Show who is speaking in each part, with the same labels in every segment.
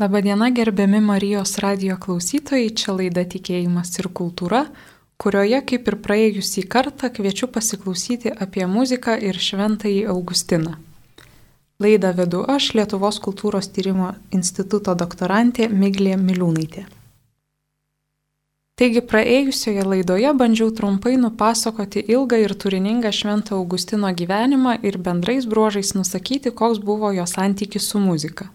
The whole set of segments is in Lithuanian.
Speaker 1: Labadiena gerbiami Marijos radio klausytojai, čia laida Tikėjimas ir kultūra, kurioje kaip ir praėjusį kartą kviečiu pasiklausyti apie muziką ir šventąjį Augustiną. Laidą vedu aš, Lietuvos kultūros tyrimo instituto doktorantė Miglė Miliūnaitė. Taigi praėjusioje laidoje bandžiau trumpai nupasakoti ilgą ir turiningą Švento Augustino gyvenimą ir bendrais bruožais nusakyti, koks buvo jo santykis su muzika.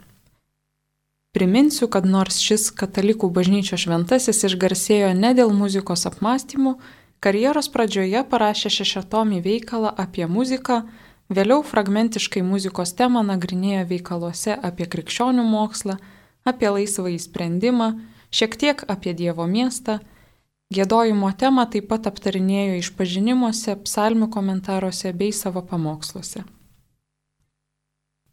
Speaker 1: Priminsiu, kad nors šis katalikų bažnyčios šventasis išgarsėjo ne dėl muzikos apmąstymų, karjeros pradžioje parašė šešetomį veikalą apie muziką, vėliau fragmentiškai muzikos temą nagrinėjo veikaluose apie krikščionių mokslą, apie laisvąjį sprendimą, šiek tiek apie Dievo miestą, gėdojimo temą taip pat aptarinėjo išpažinimuose, psalmių komentaruose bei savo pamoksluose.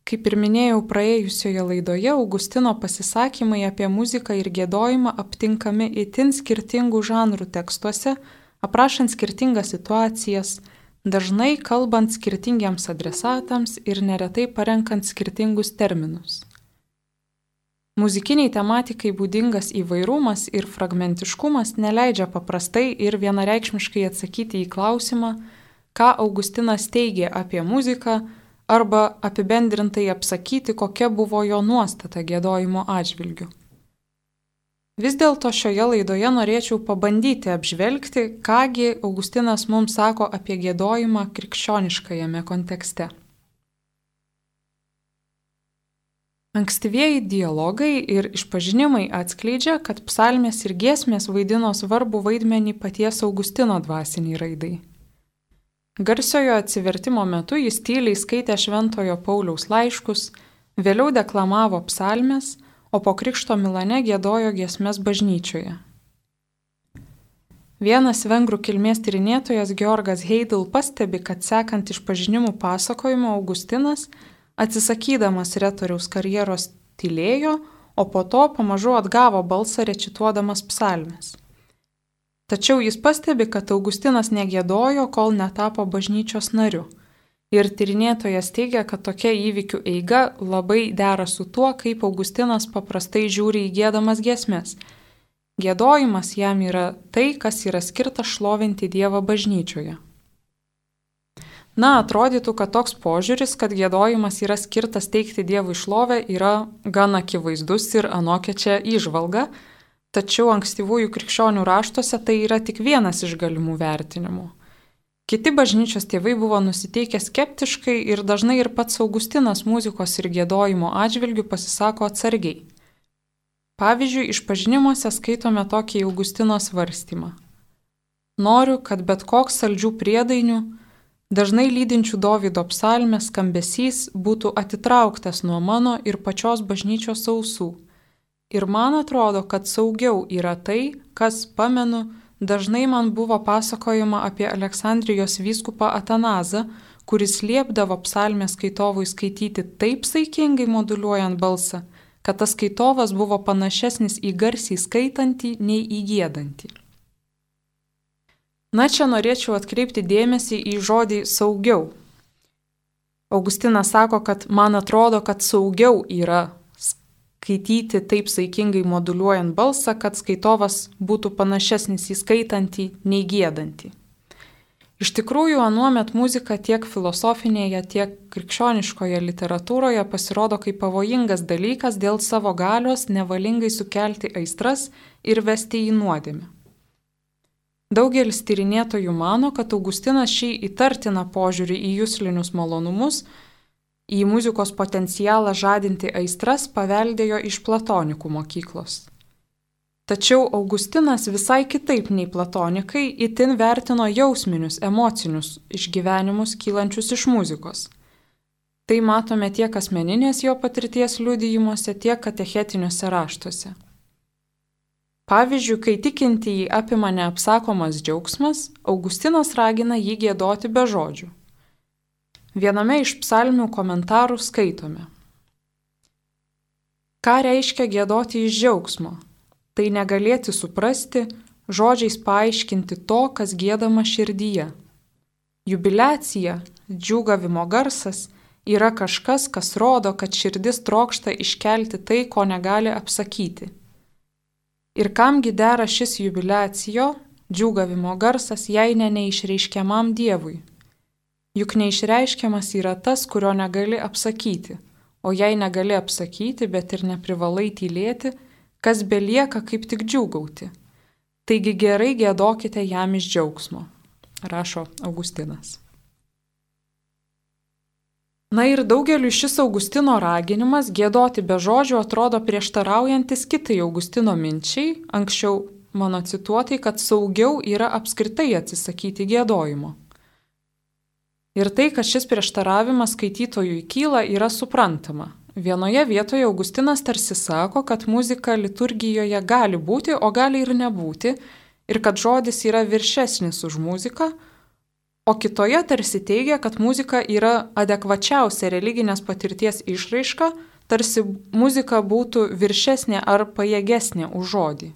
Speaker 1: Kaip ir minėjau praėjusioje laidoje, Augustino pasisakymai apie muziką ir gėdojimą aptinkami itin skirtingų žanrų tekstuose, aprašant skirtingas situacijas, dažnai kalbant skirtingiems adresatams ir neretai parenkant skirtingus terminus. Muzikiniai tematikai būdingas įvairumas ir fragmentiškumas neleidžia paprastai ir vienareikšmiškai atsakyti į klausimą, ką Augustinas teigė apie muziką, arba apibendrintai apsakyti, kokia buvo jo nuostata gėdojimo atžvilgiu. Vis dėlto šioje laidoje norėčiau pabandyti apžvelgti, kągi Augustinas mums sako apie gėdojimą krikščioniškajame kontekste. Ankstyvieji dialogai ir išpažinimai atskleidžia, kad psalmės ir giesmės vaidino svarbu vaidmenį paties Augustino dvasiniai raidai. Garsiojo atsivertimo metu jis tyliai skaitė Šventojo Pauliaus laiškus, vėliau deklamavo psalmes, o po krikšto Milane gėdojo giesmes bažnyčioje. Vienas vengrų kilmės tyrinėtojas Georgas Heidel pastebi, kad sekant iš pažinimų pasakojimo Augustinas, atsisakydamas retoriaus karjeros, tylėjo, o po to pamažu atgavo balsą rečituodamas psalmes. Tačiau jis pastebi, kad Augustinas negėdojo, kol netapo bažnyčios nariu. Ir tyrinėtojas teigia, kad tokia įvykių eiga labai dera su tuo, kaip Augustinas paprastai žiūri į gėdamas giesmės. Gėdojimas jam yra tai, kas yra skirta šlovinti Dievą bažnyčioje. Na, atrodytų, kad toks požiūris, kad gėdojimas yra skirtas teikti Dievui šlovę, yra gan akivaizdus ir anokia čia išvalga, Tačiau ankstyvųjų krikščionių raštuose tai yra tik vienas iš galimų vertinimų. Kiti bažnyčios tėvai buvo nusiteikę skeptiškai ir dažnai ir pats Augustinas muzikos ir gėdojimo atžvilgių pasisako atsargiai. Pavyzdžiui, iš pažinimuose skaitome tokį Augustino svarstymą. Noriu, kad bet koks saldžių priedainių, dažnai lydinčių Davido psalmės skambesys būtų atitrauktas nuo mano ir pačios bažnyčios ausų Ir man atrodo, kad saugiau yra tai, kas, pamenu, dažnai man buvo pasakojama apie Aleksandrijos vyskupą Atanazą, kuris liepdavo psalmę skaitovui skaityti taip saikingai moduliuojant balsą, kad tas skaitovas buvo panašesnis į garsiai skaitantį nei į gėdantį. Na čia norėčiau atkreipti dėmesį į žodį saugiau. Augustinas sako, kad man atrodo, kad saugiau yra skaityti taip saikingai moduliuojant balsą, kad skaitovas būtų panašesnis į skaitantį nei gėdantį. Iš tikrųjų, anuomet muzika tiek filosofinėje, tiek krikščioniškoje literatūroje pasirodo kaip pavojingas dalykas dėl savo galios nevalingai sukelti aistras ir vesti į nuodėmę. Daugelis tyrinėtojų mano, kad Augustinas šį įtartiną požiūrį į jūslinius malonumus į muzikos potencialą žadinti aistras paveldėjo iš platonikų mokyklos. Tačiau Augustinas visai kitaip nei platonikai itin vertino jausminius, emocinius išgyvenimus kylančius iš muzikos. Tai matome tiek asmeninės jo patirties liudijimuose, tiek katechetiniuose raštuose. Pavyzdžiui, kai tikintįjį apima neapsakomas džiaugsmas, Augustinas ragina jį gėdoti be žodžių. Viename iš psalmių komentarų skaitome. Ką reiškia gėdoti iš džiaugsmo? Tai negalėti suprasti, žodžiais paaiškinti to, kas gėdama širdyje. Jubilecija, džiūgavimo garsas yra kažkas, kas rodo, kad širdis trokšta iškelti tai, ko negali apsakyti. Ir kamgi dera šis jubilacijo, džiūgavimo garsas, jei ne neišreiškiamam Dievui? Juk neišreiškiamas yra tas, kurio negali apsakyti, o jei negali apsakyti, bet ir neprivalai tylėti, kas belieka kaip tik džiūgauti. Taigi gerai gėdokite jam iš džiaugsmo, rašo Augustinas. Na ir daugeliu šis Augustino raginimas gėdoti be žodžių atrodo prieštaraujantis kitai Augustino minčiai, anksčiau mano cituotai, kad saugiau yra apskritai atsisakyti gėdojimo. Ir tai, kad šis prieštaravimas skaitytojui kyla, yra suprantama. Vienoje vietoje Augustinas tarsi sako, kad muzika liturgijoje gali būti, o gali ir nebūti, ir kad žodis yra viršesnis už muziką, o kitoje tarsi teigia, kad muzika yra adekvačiausia religinės patirties išraiška, tarsi muzika būtų viršesnė ar pajėgesnė už žodį.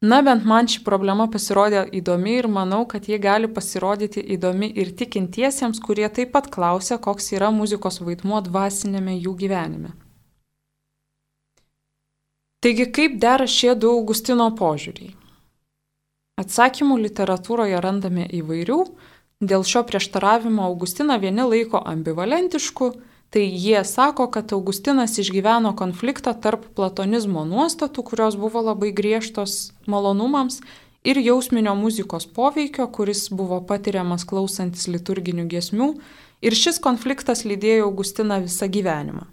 Speaker 1: Na bent man ši problema pasirodė įdomi ir manau, kad ji gali pasirodyti įdomi ir tikintiesiems, kurie taip pat klausia, koks yra muzikos vaidmuo dvasinėme jų gyvenime. Taigi kaip dera šie du Augustino požiūriai? Atsakymų literatūroje randame įvairių, dėl šio prieštaravimo Augustiną vieni laiko ambivalentišku, tai jie sako, kad Augustinas išgyveno konfliktą tarp platonizmo nuostatų, kurios buvo labai griežtos malonumams, ir jausminio muzikos poveikio, kuris buvo patiriamas klausantis liturginių giesmių, ir šis konfliktas lydėjo Augustiną visą gyvenimą.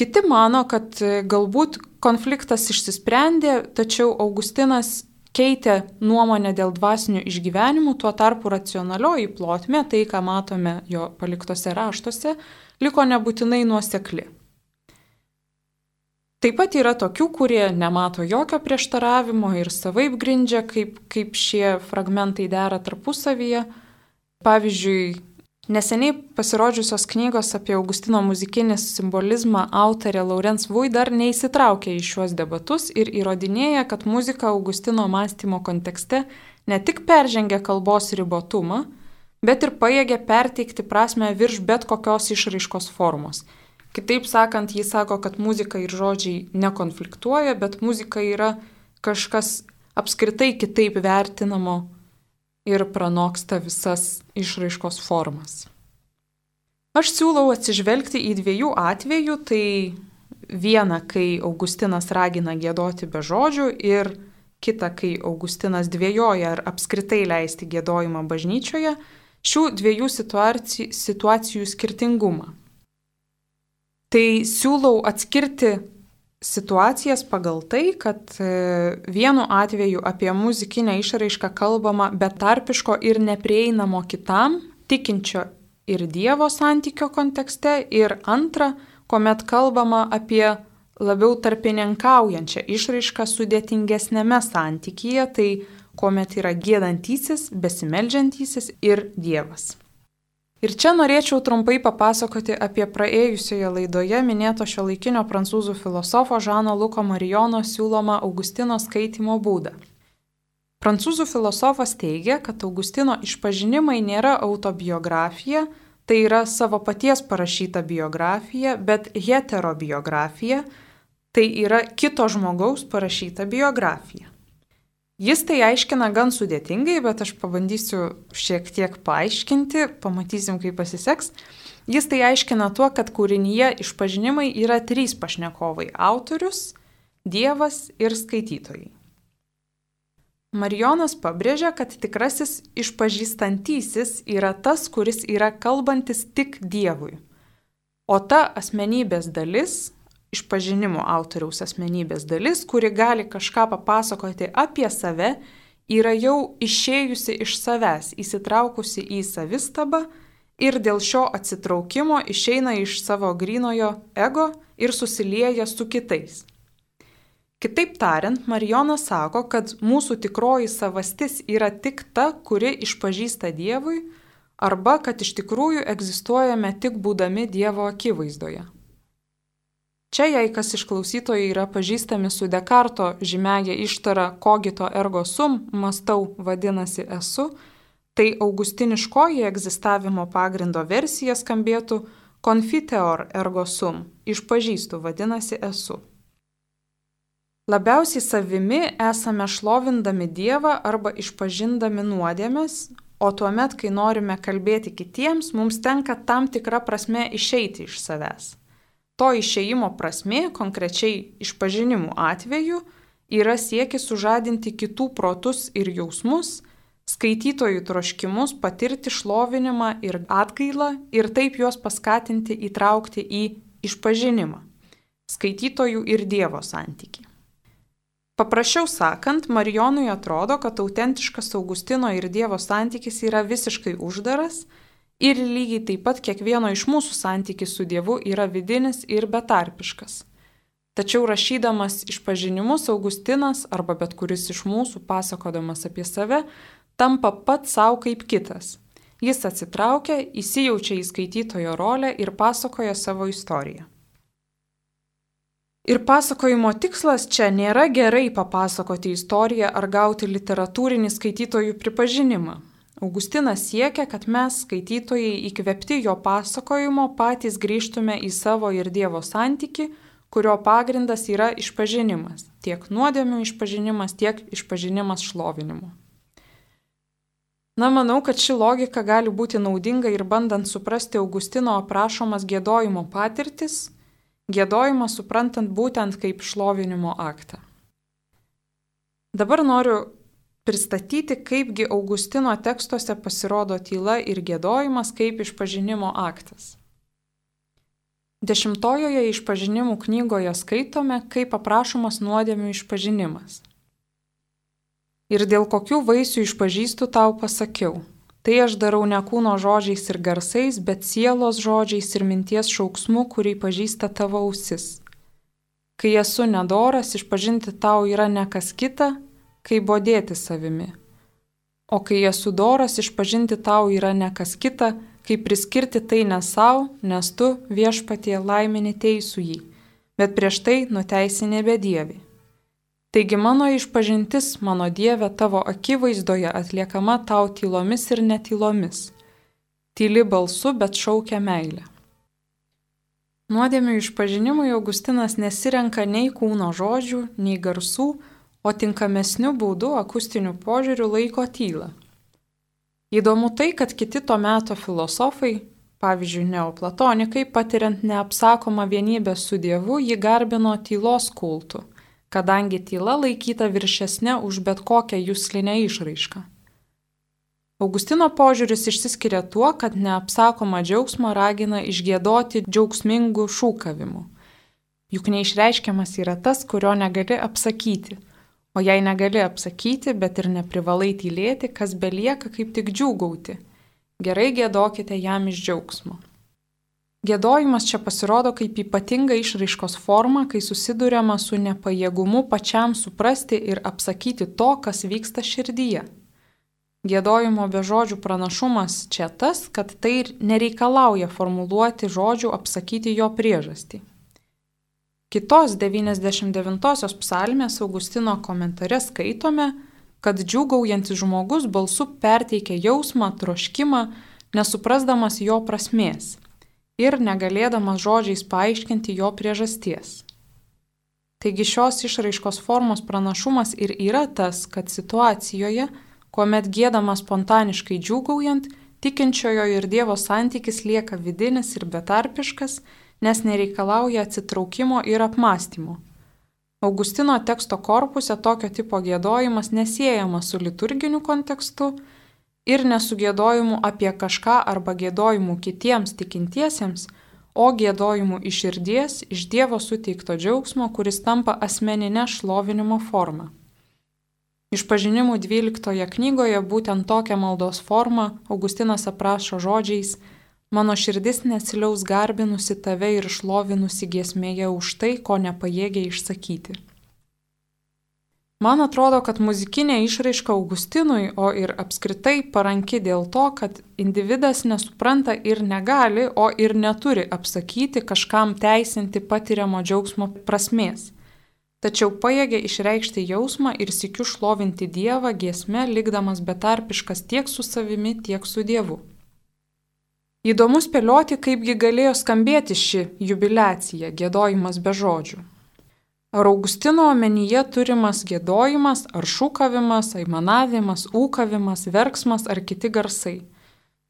Speaker 1: Kiti mano, kad galbūt konfliktas išsisprendė, tačiau Augustinas keitė nuomonę dėl dvasinių išgyvenimų, tuo tarpu racionalioji plotmė, tai ką matome jo paliktose raštuose, liko nebūtinai nuosekli. Taip pat yra tokių, kurie nemato jokio prieštaravimo ir savaip grindžia, kaip, kaip šie fragmentai dera tarpusavyje. Pavyzdžiui, Neseniai pasirodžiusios knygos apie Augustino muzikinį simbolizmą autorė Laurens Vui dar neįsitraukė į šiuos debatus ir įrodinėja, kad muzika Augustino mąstymo kontekste ne tik peržengia kalbos ribotumą, bet ir pajėgia perteikti prasme virš bet kokios išraiškos formos. Kitaip sakant, jis sako, kad muzika ir žodžiai nekonfliktuoja, bet muzika yra kažkas apskritai kitaip vertinamo ir pranoksta visas išraiškos formas. Aš siūlau atsižvelgti į dviejų atvejų, tai vieną, kai Augustinas ragina gėdoti be žodžių ir kitą, kai Augustinas dvėjoja ar apskritai leisti gėdojimą bažnyčioje, šių dviejų situacijų, situacijų skirtingumą. Tai siūlau atskirti situacijas pagal tai, kad e, vienu atveju apie muzikinę išraišką kalbama betarpiško ir neprieinamo kitam, tikinčio ir Dievo santykio kontekste, ir antra, kuomet kalbama apie labiau tarpininkaujančią išraišką sudėtingesnėme santykyje, tai kuomet yra gėdantysis, besimeldžiantysis ir Dievas. Ir čia norėčiau trumpai papasakoti apie praėjusioje laidoje minėto šio laikinio prancūzų filosofo Žano Luko Marijono siūlomą Augustino skaitimo būdą. Prancūzų filosofas teigia, kad Augustino išpažinimai nėra autobiografija, tai yra savo paties parašyta biografija, bet heterobiografija, tai yra kito žmogaus parašyta biografija. Jis tai aiškina gan sudėtingai, bet aš pabandysiu šiek tiek paaiškinti, pamatysim, kaip pasiseks. Jis tai aiškina tuo, kad kūrinyje išpažinimai yra trys pašnekovai - autorius, Dievas ir skaitytojai. Marijonas pabrėžia, kad tikrasis išpažįstantysis yra tas, kuris yra kalbantis tik Dievui. O ta asmenybės dalis, išpažinimo autoriaus asmenybės dalis, kuri gali kažką papasakoti apie save, yra jau išėjusi iš savęs, įsitraukusi į savistabą ir dėl šio atsitraukimo išeina iš savo grinojo ego ir susilieja su kitais. Kitaip tariant, Marijonas sako, kad mūsų tikroji savastis yra tik ta, kuri išpažįsta Dievui, arba kad iš tikrųjų egzistuojame tik būdami Dievo akivaizdoje. Čia, jei kas iš klausytojų yra pažįstami su Dekarto žymėje ištara kogito ergo sum, mastau vadinasi esu, Štai augustiniškoji egzistavimo pagrindo versija skambėtų confiteor ergo sum, išpažįstu vadinasi esu. Labiausiai savimi esame šlovindami Dievą arba išpažindami nuodėmės, o tuomet, kai norime kalbėti kitiems, mums tenka tam tikra prasme išeiti iš savęs. To išeimo prasme, konkrečiai išpažinimų atveju, yra siekis sužadinti kitų protus ir jausmus, skaitytojų troškimus patirti šlovinimą ir atgailą ir taip juos paskatinti įtraukti į išpažinimą, skaitytojų ir Dievo santyki. Paprasčiau sakant, Marijonui atrodo, kad autentiškas Augustino ir Dievo santykis yra visiškai uždaras ir lygiai taip pat kiekvieno iš mūsų santykis su Dievu yra vidinis ir betarpiškas. Tačiau rašydamas išpažinimus Augustinas arba bet kuris iš mūsų pasakodamas apie save tampa pats savo kaip kitas. Jis atsitraukia, įsijaučia į skaitytojo rolę ir pasakoja savo istoriją. Ir pasakojimo tikslas čia nėra gerai papasakoti istoriją ar gauti literatūrinį skaitytojų pripažinimą. Augustinas siekia, kad mes, skaitytojai, įkvepti jo pasakojimo, patys grįžtume į savo ir Dievo santyki, kurio pagrindas yra išpažinimas. Tiek nuodėmių išpažinimas, tiek išpažinimas šlovinimu. Na, manau, kad ši logika gali būti naudinga ir bandant suprasti Augustino aprašomas gėdojimo patirtis Gėdojimą suprantant būtent kaip šlovinimo aktą. Dabar noriu pristatyti, kaipgi Augustino tekstuose pasirodo tyla ir gėdojimas kaip išpažinimo aktas. Dešimtojoje išpažinimų knygoje skaitome, kaip aprašomas nuodėmių išpažinimas. Ir dėl kokių vaisių išpažįstu tau pasakiau, Tai aš darau ne kūno žodžiais ir garsais, bet sielos žodžiais ir minties šauksmu, kurį pažįsta tavo ausis. Kai esu nedoras, išpažinti tau yra ne kas kita, kaip bodėti savimi. O kai esu doras, išpažinti tau yra ne kas kita, kaip priskirti tai ne savo, nes tu viešpatie laimini teisų jį, bet prieš tai nuteisi nebedievi. Taigi mano išpažintis, mano Dieve, tavo akivaizdoje atliekama tau tylomis ir netylomis. Tyli balsu, bet šaukia meilę. Nuodėmių išpažinimui Augustinas nesirenka nei kūno žodžių, nei garsų, o tinkamesnių būdų akustinių požiūrių laiko tylą. Įdomu tai, kad kiti to meto filosofai, pavyzdžiui, neoplatonikai, patiriant neapsakomą vienybę su Dievu, jį garbino tylos kultu kadangi tyla laikyta viršesnė už bet kokią jūslinę išraišką. Augustino požiūris išsiskiria tuo, kad neapsakoma džiaugsmo ragina išgėdoti džiaugsmingų šūkavimų. Juk neišreiškiamas yra tas, kurio negali apsakyti. O jei negali apsakyti, bet ir neprivalai tylėti, kas belieka kaip tik džiūgauti. Gerai gėdokite jam iš džiaugsmo. Gėdojimas čia pasirodo kaip ypatinga išraiškos forma, kai susidurėma su nepajėgumu pačiam suprasti ir apsakyti to, kas vyksta širdyje. Gėdojimo be žodžių pranašumas čia tas, kad tai nereikalauja formuluoti žodžių apsakyti jo priežastį. Kitos 99-osios psalmės Augustino komentare skaitome, kad džiūgaujantis žmogus balsu perteikia jausmą, troškimą, nesuprasdamas jo prasmės ir negalėdamas žodžiais paaiškinti jo priežasties. Taigi šios išraiškos formos pranašumas ir yra tas, kad situacijoje, kuomet gėdama spontaniškai džiūgaujant, tikinčiojo ir Dievo santykis lieka vidinis ir betarpiškas, nes nereikalauja atsitraukimo ir apmąstymo. Augustino teksto korpuse tokio tipo gėdojimas nesiejamas su liturginiu kontekstu, ir nesugėdojimu apie kažką arba gėdojimu kitiems tikintiesiems, o gėdojimu iš širdies, iš Dievo suteikto džiaugsmo, kuris tampa asmeninė šlovinimo forma. Išpažinimų 12 knygoje būtent tokią maldos formą Augustinas aprašo žodžiais Mano širdis nesiliaus garbinusi tave ir šlovinusi giesmėje už tai, ko nepajėgia išsakyti. Man atrodo, kad muzikinė išraiška Augustinui, o ir apskritai paranki dėl to, kad individas nesupranta ir negali, o ir neturi apsakyti kažkam teisinti patiriamo džiaugsmo prasmės. tačiau pajėgė išreikšti jausmą ir sikiu šlovinti Dievą giesme, likdamas betarpiškas tiek su savimi, tiek su Dievu. Įdomu spėlioti, kaipgi galėjo skambėti ši jubilecija, gėdojimas be žodžių. Ar Augustino omenyje turimas gėdojimas, ar šūkavimas, aimanavimas, ūkavimas, verksmas ar kiti garsai.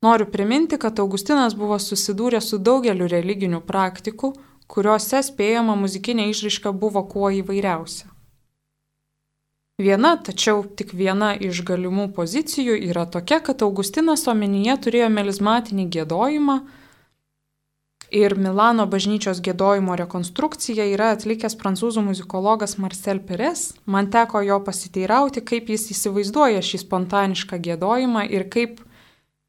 Speaker 1: Noriu priminti, kad Augustinas buvo susidūręs su daugeliu religinių praktikų, kuriuose spėjama muzikinė išraiška buvo kuo įvairiausia. Viena, tačiau tik viena iš galimų pozicijų yra tokia, kad Augustinas omenyje turėjo melizmatinį gėdojimą, ir Milano bažnyčios gėdojimo rekonstrukciją yra atlikęs prancūzų muzikologas Marcel Perez. Man teko jo pasiteirauti, kaip jis įsivaizduoja šį spontanišką gėdojimą ir kaip,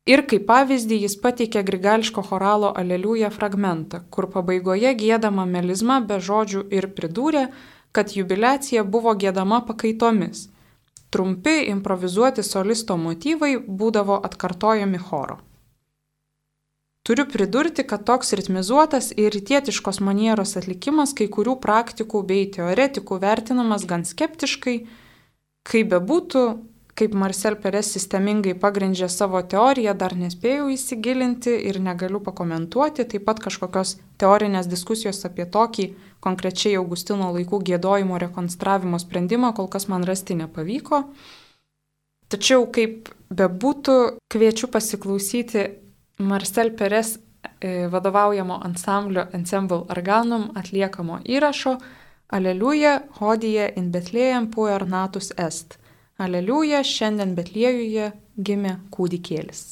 Speaker 1: ir kaip pavyzdį jis pateikė grigališko choralo Aleliuja fragmentą, kur pabaigoje gėdama melizma be žodžių ir pridūrė, kad jubilecija buvo gėdama pakaitomis. Trumpi improvizuoti solisto motyvai būdavo atkartojami choro. Turiu pridurti, kad toks ritmizuotas ir rytietiškos manieros atlikimas kai kurių praktikų bei teoretikų vertinamas gan skeptiškai, kaip bebūtų, kaip Marcel Perez sistemingai pagrindžia savo teoriją, dar nespėjau įsigilinti ir negaliu pakomentuoti, taip pat kažkokios teorinės diskusijos apie tokį konkrečiai Augustino laikų gėdojimo rekonstravimo sprendimą kol kas man rasti nepavyko. Tačiau kaip bebūtų, kviečiu pasiklausyti Marcel Perez e, vadovaujamo ansamblio Ensemble Arganum atliekamo įrašo Aleliuja, hodija in Betlėjam puernatus est. Aleliuja, šiandien Betliejuje gimė kūdikėlis.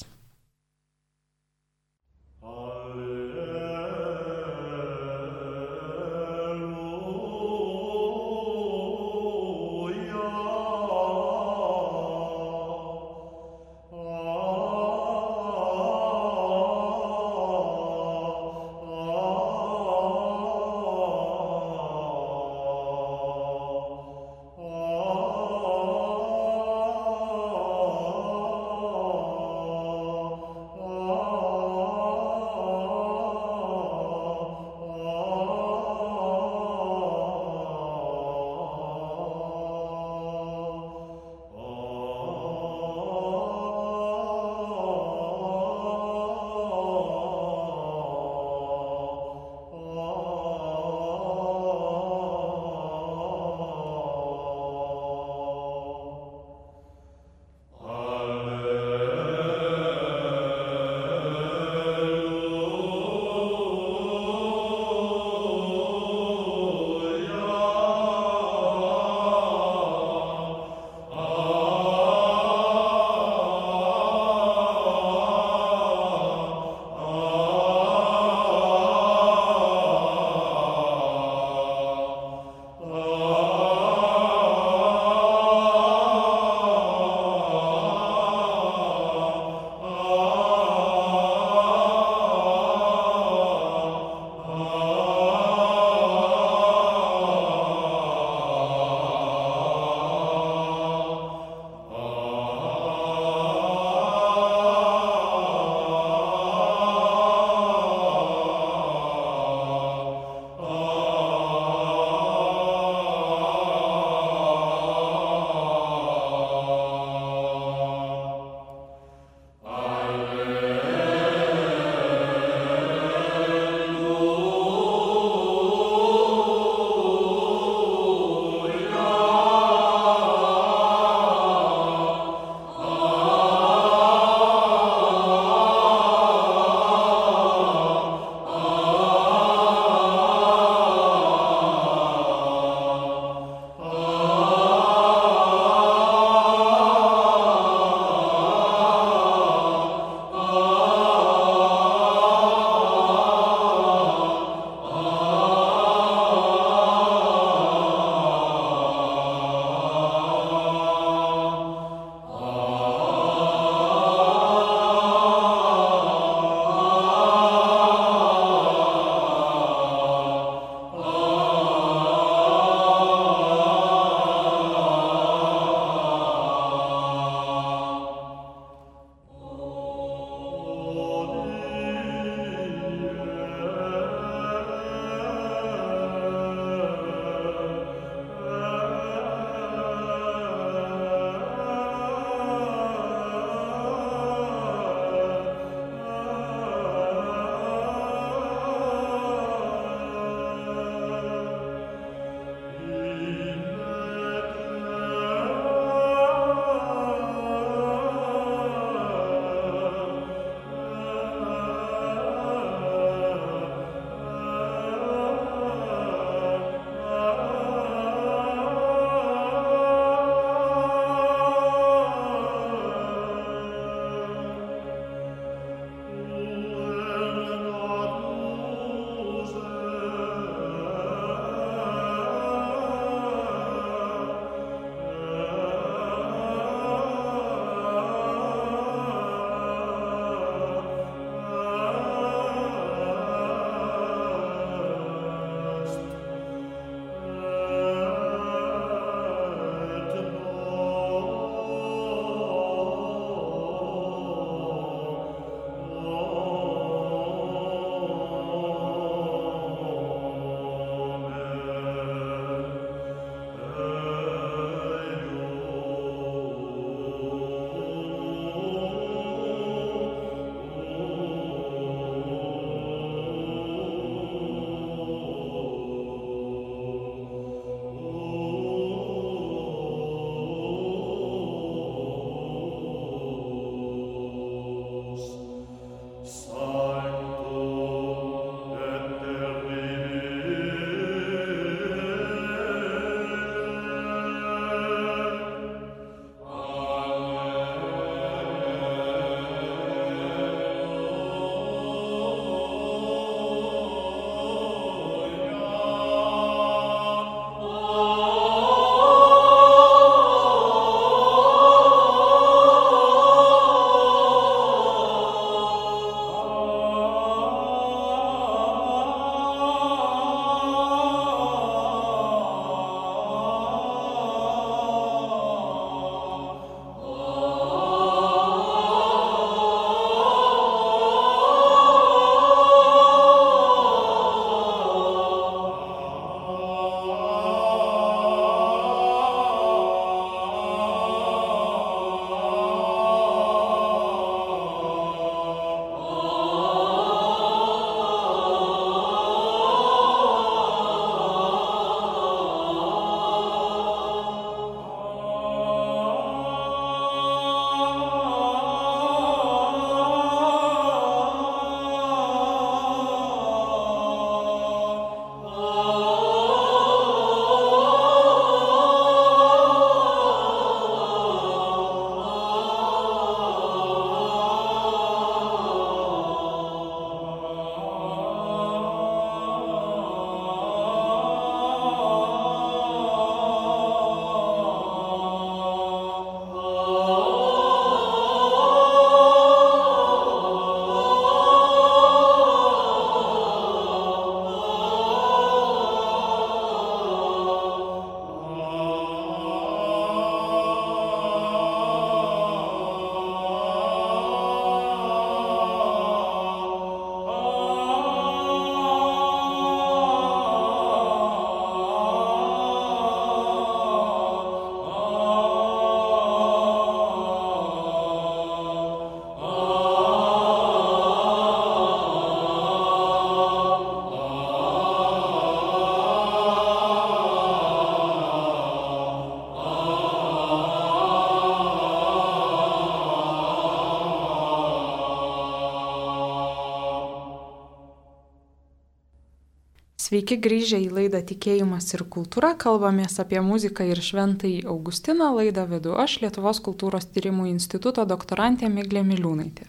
Speaker 1: Sveiki grįžę į laidą Tikėjimas ir kultūra. Kalbamės apie muziką ir šventąjį Augustiną. Laidą vedu aš, Lietuvos kultūros tyrimų instituto doktorantė Miglė Miliūnaitė.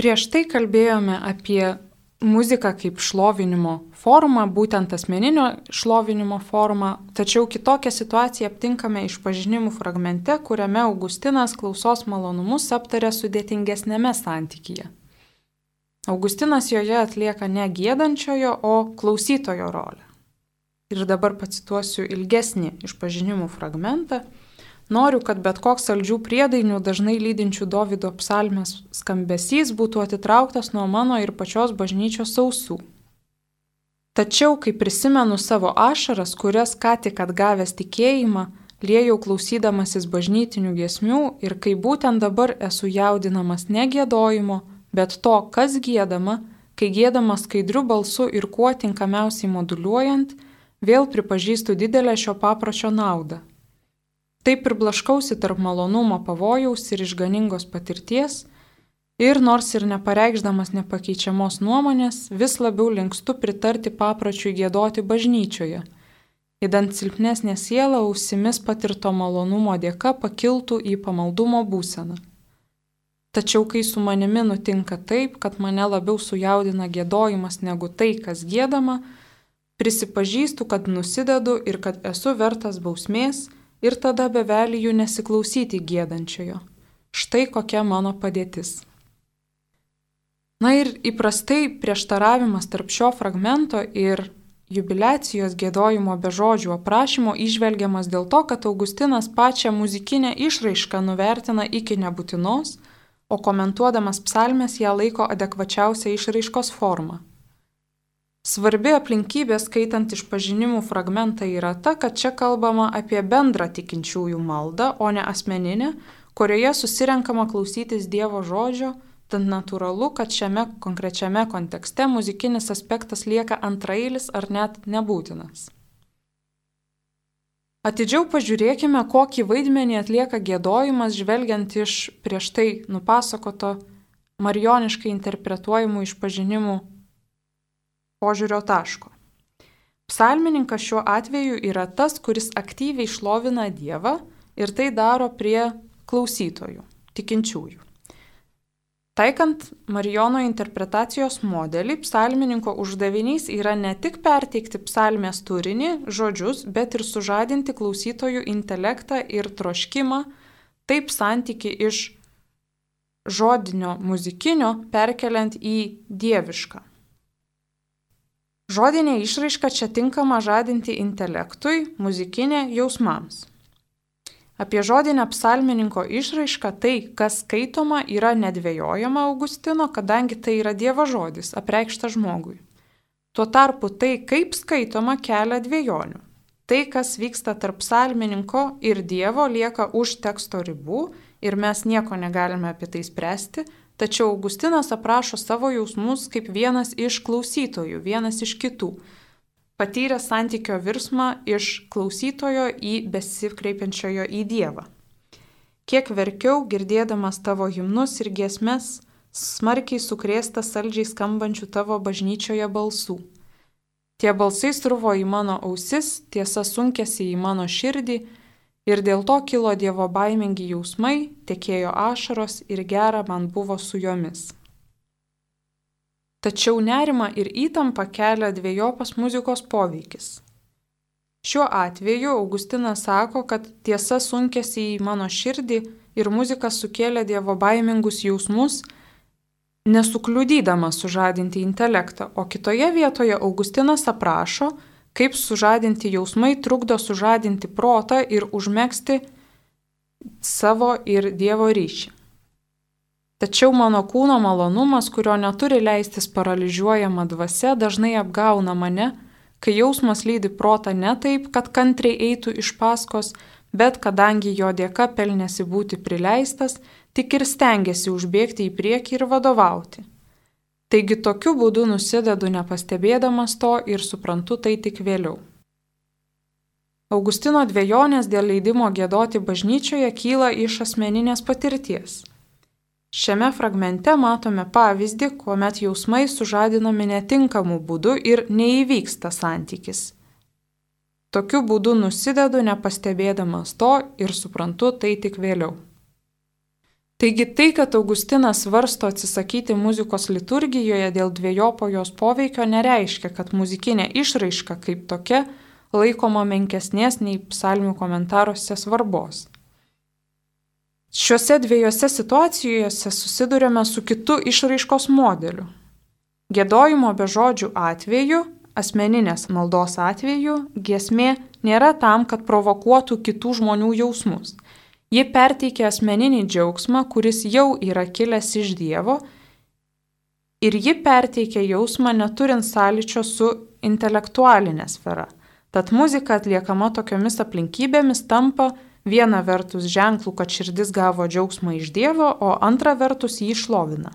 Speaker 1: Prieš tai kalbėjome apie muziką kaip šlovinimo formą, būtent asmeninio šlovinimo formą, tačiau kitokią situaciją aptinkame išpažinimų fragmente, kuriame Augustinas klausos malonumus aptarė sudėtingesnėme santykyje. Augustinas joje atlieka ne gėdančiojo, o klausytojo rolę. Ir dabar pacituosiu ilgesnį išpažinimų fragmentą. Noriu, kad bet koks saldžių priedainių dažnai lydinčių Davido psalmės skambesys būtų atitrauktas nuo mano ir pačios bažnyčios sausų. Tačiau, kai prisimenu savo ašaras, kurias ką tik atgavęs tikėjimą, liejau klausydamasis bažnytinių giesmių ir kai būtent dabar esu jaudinamas negėdojimo, bet to, kas gėdama, kai gėdama skaidriu balsu ir kuo tinkamiausiai moduliuojant, vėl pripažįstu didelę šio papročio naudą. Taip ir blaškausi tarp malonumo pavojaus ir išganingos patirties, ir nors ir nepareikšdamas nepakeičiamos nuomonės, vis labiau linkstu pritarti papročiui gėdoti bažnyčioje, įdant silpnesnė siela ausimis patirto malonumo dėka pakiltų į pamaldumo būseną. Tačiau kai su manimi nutinka taip, kad mane labiau sujaudina gėdojimas negu tai, kas gėdama, prisipažįstu, kad nusidedu ir kad esu vertas bausmės ir tada bevelyjų nesiklausyti gėdančiojo. Štai kokia mano padėtis. Na ir įprastai prieštaravimas tarp šio fragmento ir jubilecijos gėdojimo be žodžių aprašymo išvelgiamas dėl to, kad Augustinas pačią muzikinę išraišką nuvertina iki nebūtinos, o komentuodamas psalmės ją laiko adekvačiausia išraiškos forma. Svarbi aplinkybė skaitant išpažinimų fragmentą yra ta, kad čia kalbama apie bendrą tikinčiųjų maldą, o ne asmeninę, kurioje susirenkama klausytis Dievo žodžio, tad natūralu, kad šiame konkrečiame kontekste muzikinis aspektas lieka antrailis ar net nebūtinas. Atidžiau pažiūrėkime, kokį vaidmenį atlieka gėdojimas, žvelgiant iš prieš tai nupasakoto marioniškai interpretuojamų išpažinimų požiūrio taško. Psalmininkas šiuo atveju yra tas, kuris aktyviai šlovina Dievą ir tai daro prie klausytojų, tikinčiųjų. Taikant Marijono interpretacijos modelį, psalmininko uždavinys yra ne tik perteikti psalmės turinį, žodžius, bet ir sužadinti klausytojų intelektą ir troškimą, taip santyki iš žodinio muzikinio perkeliant į dievišką. Žodinė išraiška čia tinkama žadinti intelektui, muzikinė jausmams. Apie žodinę psalmininko išraišką tai, kas skaitoma, yra nedvėjojama Augustino, kadangi tai yra Dievo žodis, apreikšta žmogui. Tuo tarpu tai, kaip skaitoma, kelia dviejonių. Tai, kas vyksta tarp psalmininko ir Dievo, lieka už teksto ribų ir mes nieko negalime apie tai spręsti, tačiau Augustinas aprašo savo jausmus kaip vienas iš klausytojų, vienas iš kitų patyrė santykio virsmą iš klausytojo į besikreipiančiojo į Dievą. Kiek verkiau, girdėdamas tavo himnus ir giesmes, smarkiai sukrėsta saldžiai skambančių tavo bažnyčioje balsų. Tie balsai struvo į mano ausis, tiesa sunkėsi į mano širdį ir dėl to kilo Dievo baimingi jausmai, tekėjo ašaros ir gera man buvo su jomis. Tačiau nerima ir įtampa kelia dviejopas muzikos poveikis. Šiuo atveju Augustinas sako, kad tiesa sunkėsi į mano širdį ir muzika sukėlė dievo baimingus jausmus, nesukliudydama sužadinti intelektą, o kitoje vietoje Augustinas aprašo, kaip sužadinti jausmai trukdo sužadinti protą ir užmėgsti savo ir Dievo ryšį. Tačiau mano kūno malonumas, kurio neturi leistis paralyžiuojama dvasia, dažnai apgauna mane, kai jausmas lydi protą ne taip, kad kantriai eitų iš paskos, bet kadangi jo dėka pelnėsi būti prileistas, tik ir stengiasi užbėgti į priekį ir vadovauti. Taigi tokiu būdu nusidedu nepastebėdamas to ir suprantu tai tik vėliau. Augustino dviejonės dėl leidimo gėdoti bažnyčioje kyla iš asmeninės patirties. Šiame fragmente matome pavyzdį, kuomet jausmai sužadinami netinkamu būdu ir neįvyksta santykis. Tokiu būdu nusidedu nepastebėdamas to ir suprantu tai tik vėliau. Taigi tai, kad Augustinas svarsto atsisakyti muzikos liturgijoje dėl dviejopo jos poveikio, nereiškia, kad muzikinė išraiška kaip tokia laikoma menkesnės nei psalmių komentaruose svarbos. Šiuose dviejose situacijose susidurėme su kitu išraiškos modeliu. Gėdojimo be žodžių atveju, asmeninės maldos atveju, giesmė nėra tam, kad provokuotų kitų žmonių jausmus. Ji perteikia asmeninį džiaugsmą, kuris jau yra kilęs iš Dievo ir ji perteikia jausmą neturint sąlyčio su intelektualinė sfera. Tad muzika atliekama tokiomis aplinkybėmis tampa viena vertus ženklų, kad širdis gavo džiaugsmą iš Dievo, o antra vertus jį šlovina.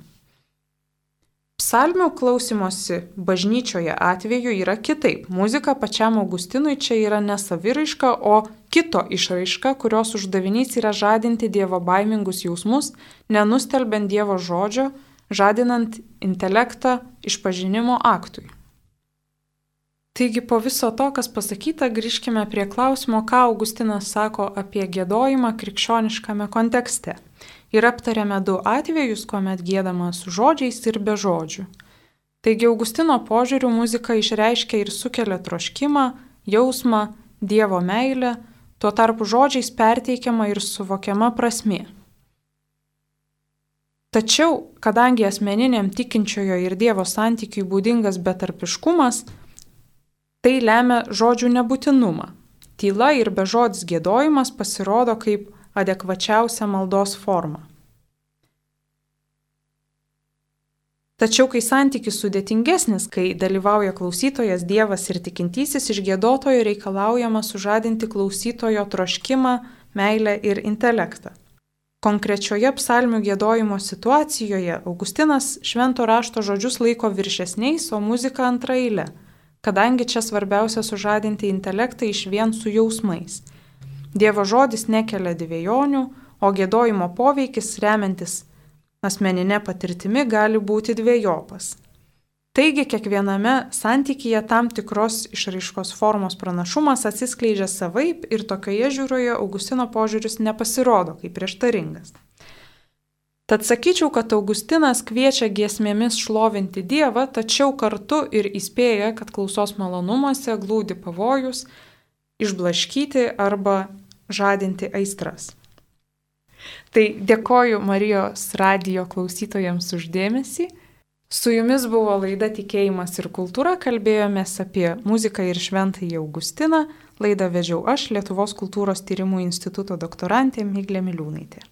Speaker 1: Psalmių klausimosi bažnyčioje atveju yra kitaip. Muzika pačiam Augustinui čia yra ne saviraiška, o kito išraiška, kurios uždavinys yra žadinti Dievo baimingus jausmus, nenustelbent Dievo žodžio, žadinant intelektą išpažinimo aktui. Taigi po viso to, kas pasakyta, grįžkime prie klausimo, ką Augustinas sako apie gėdojimą krikščioniškame kontekste. Ir aptarėme du atvejus, kuomet gėdama su žodžiais ir be žodžių. Taigi Augustino požiūrių muzika išreiškia ir sukelia troškimą, jausmą, Dievo meilę, tuo tarpu žodžiais perteikiama ir suvokiama prasmė. Tačiau, kadangi asmeniniam tikinčiojo ir Dievo santykiui būdingas betarpiškumas, Tai lemia žodžių nebūtinumą. Tyla ir bežodis gėdojimas pasirodo kaip adekvačiausia maldos forma. Tačiau, kai santykis sudėtingesnis, kai dalyvauja klausytojas, Dievas ir tikintysis, iš gėdotojo reikalaujama sužadinti klausytojo troškimą, meilę ir intelektą. Konkrečioje psalmių gėdojimo situacijoje Augustinas švento rašto žodžius laiko viršesniais, o muziką antrailę kadangi čia svarbiausia sužadinti intelektą iš vien su jausmais. Dievo žodis nekelia dviejonių, o gėdojimo poveikis remiantis asmeninė patirtimi gali būti dviejopas. Taigi kiekviename santykyje tam tikros išraiškos formos pranašumas atsiskleidžia savaip ir tokioje žiūroje Augustino požiūris nepasirodo kaip prieštaringas. Tad sakyčiau, kad Augustinas kviečia giesmėmis šlovinti Dievą, tačiau kartu ir įspėja, kad klausos malonumuose glūdi pavojus išblaškyti arba žadinti aistras. Tai dėkoju Marijos radijo klausytojams uždėmesį. Su jumis buvo laida Tikėjimas ir kultūra, kalbėjomės apie muziką ir šventąjį Augustiną. Laidą vedžiau aš, Lietuvos kultūros tyrimų instituto doktorantė Miglė Miliūnaitė.